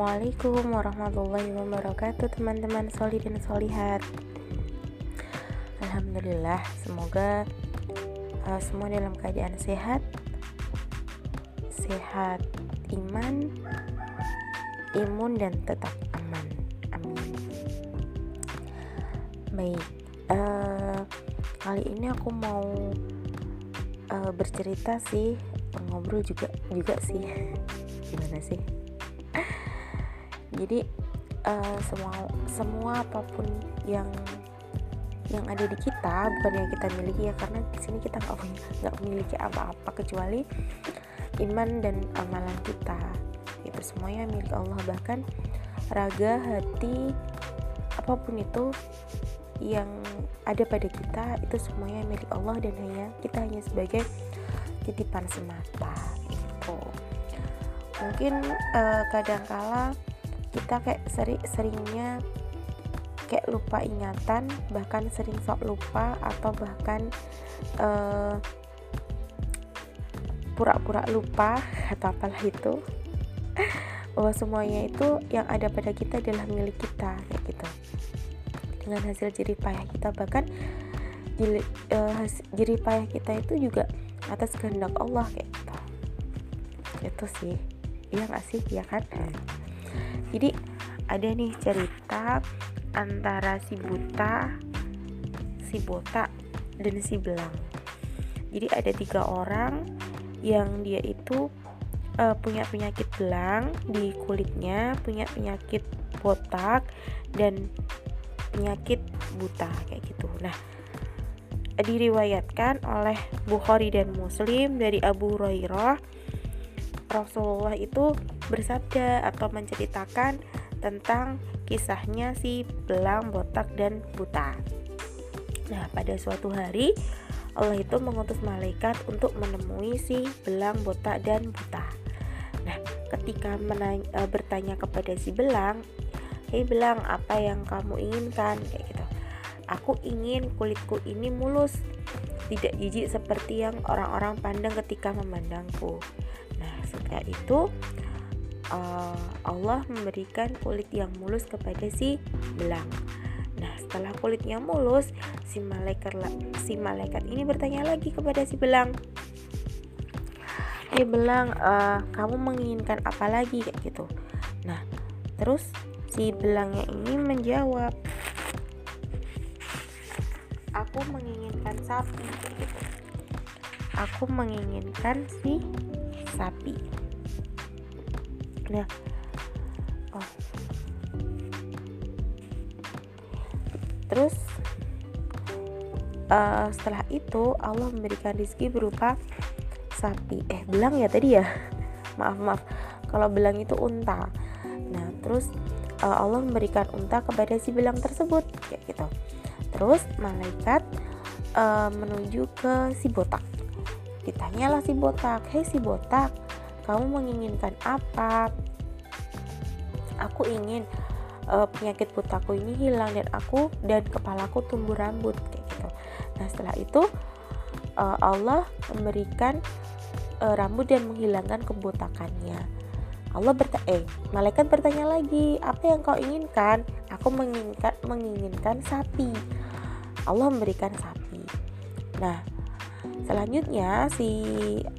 Assalamualaikum warahmatullahi wabarakatuh teman-teman soli dan solihat. Alhamdulillah semoga uh, semua dalam keadaan sehat. Sehat iman, imun dan tetap aman. Amin. Baik uh, Kali ini aku mau uh, bercerita sih Ngobrol juga juga sih. Gimana sih jadi uh, semua semua apa pun yang yang ada di kita bukan yang kita miliki ya karena di sini kita nggak punya nggak memiliki apa-apa kecuali iman dan amalan kita. Itu semuanya milik Allah. Bahkan raga hati apa pun itu yang ada pada kita itu semuanya milik Allah dan hanya kita hanya sebagai titipan semata itu mungkin uh, kadangkala kita kayak seri seringnya kayak lupa ingatan bahkan sering sok lupa atau bahkan eh, pura-pura lupa atau apalah itu. Bahwa semuanya itu yang ada pada kita adalah milik kita kayak gitu. Dengan hasil jerih payah kita bahkan uh, jerih payah kita itu juga atas kehendak Allah kayak gitu. Itu sih. Iya gak ya kan jadi ada nih cerita antara si buta si botak dan si belang. Jadi ada tiga orang yang dia itu uh, punya penyakit belang di kulitnya punya penyakit botak dan penyakit buta kayak gitu. Nah diriwayatkan oleh Bukhari dan Muslim dari Abu Hurairah. Rasulullah itu bersabda atau menceritakan tentang kisahnya si belang, botak, dan buta. Nah, pada suatu hari Allah itu mengutus malaikat untuk menemui si belang, botak, dan buta. Nah, ketika menanya, e, bertanya kepada si belang, "Hei belang, apa yang kamu inginkan?" kayak gitu. "Aku ingin kulitku ini mulus, tidak jijik seperti yang orang-orang pandang ketika memandangku." setelah itu uh, Allah memberikan kulit yang mulus kepada si belang. Nah setelah kulitnya mulus si malaikat si malaikat ini bertanya lagi kepada si belang. Hei belang uh, kamu menginginkan apa lagi? Kayak gitu. Nah terus si belangnya ini menjawab aku menginginkan sapi. Gitu. Aku menginginkan si sapi nah oh. Terus uh, setelah itu Allah memberikan rizki berupa sapi. Eh belang ya tadi ya? Maaf maaf. Kalau belang itu unta. Nah terus uh, Allah memberikan unta kepada si belang tersebut kayak gitu. Terus malaikat uh, menuju ke si botak. Ditanyalah si botak, "Hei si botak, kamu menginginkan apa?" Aku ingin uh, penyakit botakku ini hilang dan aku dan kepalaku tumbuh rambut kayak gitu. Nah, setelah itu uh, Allah memberikan uh, rambut dan menghilangkan kebotakannya. Allah bertanya, eh, malaikat bertanya lagi, apa yang kau inginkan? Aku menginginkan menginginkan sapi. Allah memberikan sapi. Nah, Selanjutnya si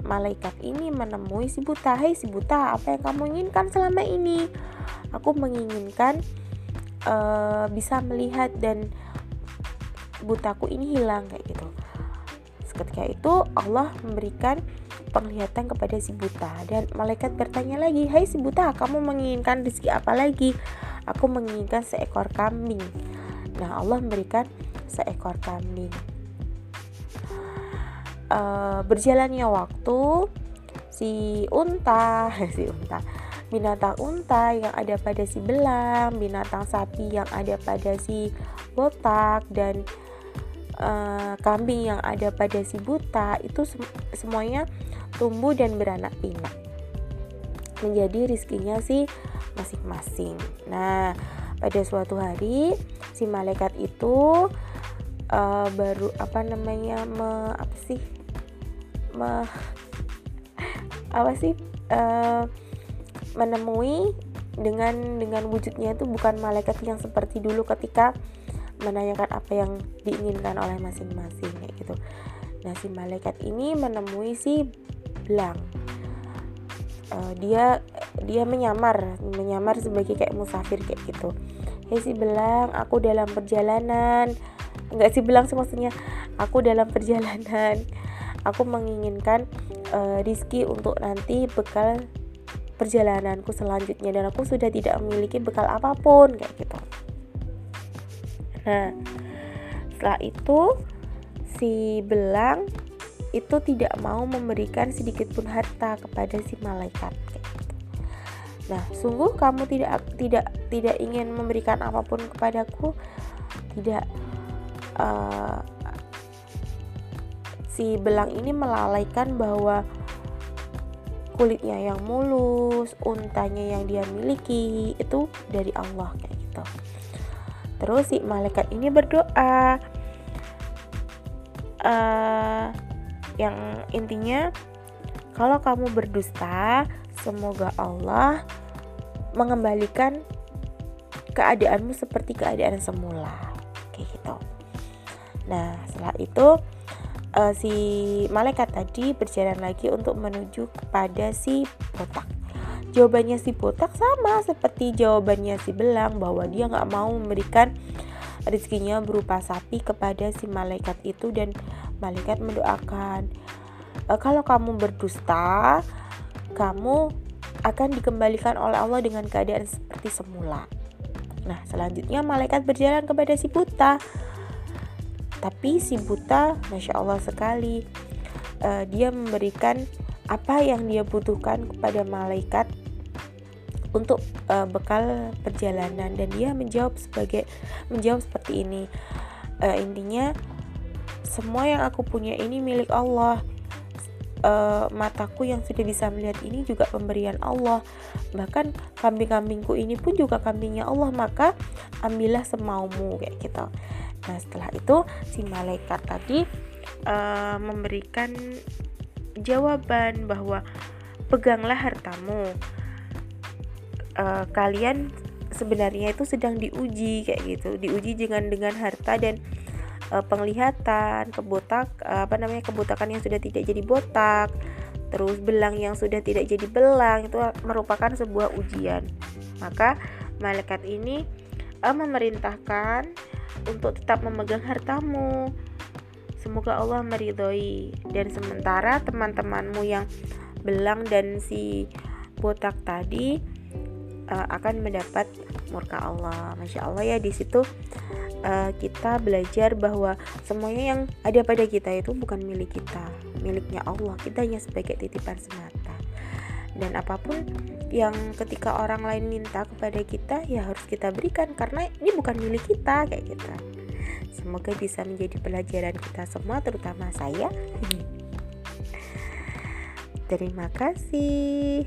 malaikat ini menemui si buta. Hei si buta, apa yang kamu inginkan selama ini? Aku menginginkan uh, bisa melihat dan butaku ini hilang kayak gitu. Seketika itu Allah memberikan penglihatan kepada si buta dan malaikat bertanya lagi, "Hai si buta, kamu menginginkan rezeki apa lagi?" Aku menginginkan seekor kambing. Nah, Allah memberikan seekor kambing uh, berjalannya waktu si unta si unta binatang unta yang ada pada si belang binatang sapi yang ada pada si botak dan uh, kambing yang ada pada si buta itu sem semuanya tumbuh dan beranak pinak. Menjadi rizkinya si masing-masing. Nah pada suatu hari si malaikat itu uh, baru apa namanya me, apa sih me, apa sih uh, menemui dengan dengan wujudnya itu bukan malaikat yang seperti dulu ketika menanyakan apa yang diinginkan oleh masing-masing kayak gitu. Nah, si malaikat ini menemui si belang. Uh, dia dia menyamar, menyamar sebagai kayak musafir kayak gitu. Hei si belang, aku dalam perjalanan. Enggak sih belang sih maksudnya, aku dalam perjalanan. Aku menginginkan uh, rizki untuk nanti bekal perjalananku selanjutnya dan aku sudah tidak memiliki bekal apa pun kayak gitu. Nah, setelah itu si belang itu tidak mau memberikan sedikit pun harta kepada si malaikat. Gitu. Nah, sungguh kamu tidak tidak tidak ingin memberikan apa pun kepadaku, tidak uh, si belang ini melalaikan bahwa kulitnya yang mulus, untanya yang dia miliki itu dari Allah kayak gitu. Terus si malaikat ini berdoa uh, yang intinya kalau kamu berdusta, semoga Allah mengembalikan keadaanmu seperti keadaan semula kayak gitu. Nah, setelah itu uh, si malaikat tadi berjalan lagi untuk menuju kepada si botak. Jawabannya si botak sama seperti jawabannya si belang bahwa dia nggak mau memberikan rezekinya berupa sapi kepada si malaikat itu dan malaikat mendoakan e, kalau kamu berdusta kamu akan dikembalikan oleh Allah dengan keadaan seperti semula. Nah, selanjutnya malaikat berjalan kepada si buta tapi si buta masya Allah sekali uh, dia memberikan apa yang dia butuhkan kepada malaikat untuk uh, bekal perjalanan. Dan dia menjawab sebagai menjawab seperti ini. Uh, intinya semua yang aku punya ini milik Allah uh, mataku yang sudah bisa melihat ini juga pemberian Allah. Bahkan kambing-kambingku ini pun juga kambingnya Allah maka ambillah semaumu kayak gitu. Nah, setelah itu si malaikat tadi uh, memberikan jawaban bahwa peganglah hartamu. Uh, kalian sebenarnya itu sedang diuji kayak gitu, diuji dengan dengan harta dan uh, penglihatan, kebotak uh, apa namanya kebotakan yang sudah tidak jadi botak, terus belang yang sudah tidak jadi belang itu merupakan sebuah ujian. Maka malaikat ini uh, memerintahkan untuk tetap memegang hartamu. Semoga Allah meridhoi dan sementara teman-temanmu yang belang dan si botak tadi uh, akan mendapat murka Allah. Masya Allah ya di situ uh, kita belajar bahwa semuanya yang ada pada kita itu bukan milik kita, miliknya Allah. Kita hanya sebagai titipan semata. Dan apa pun yang ketika orang lain minta kepada kita ya harus kita berikan karena ini bukan milik kita kayak gitu semoga bisa menjadi pelajaran kita semua terutama saya terima kasih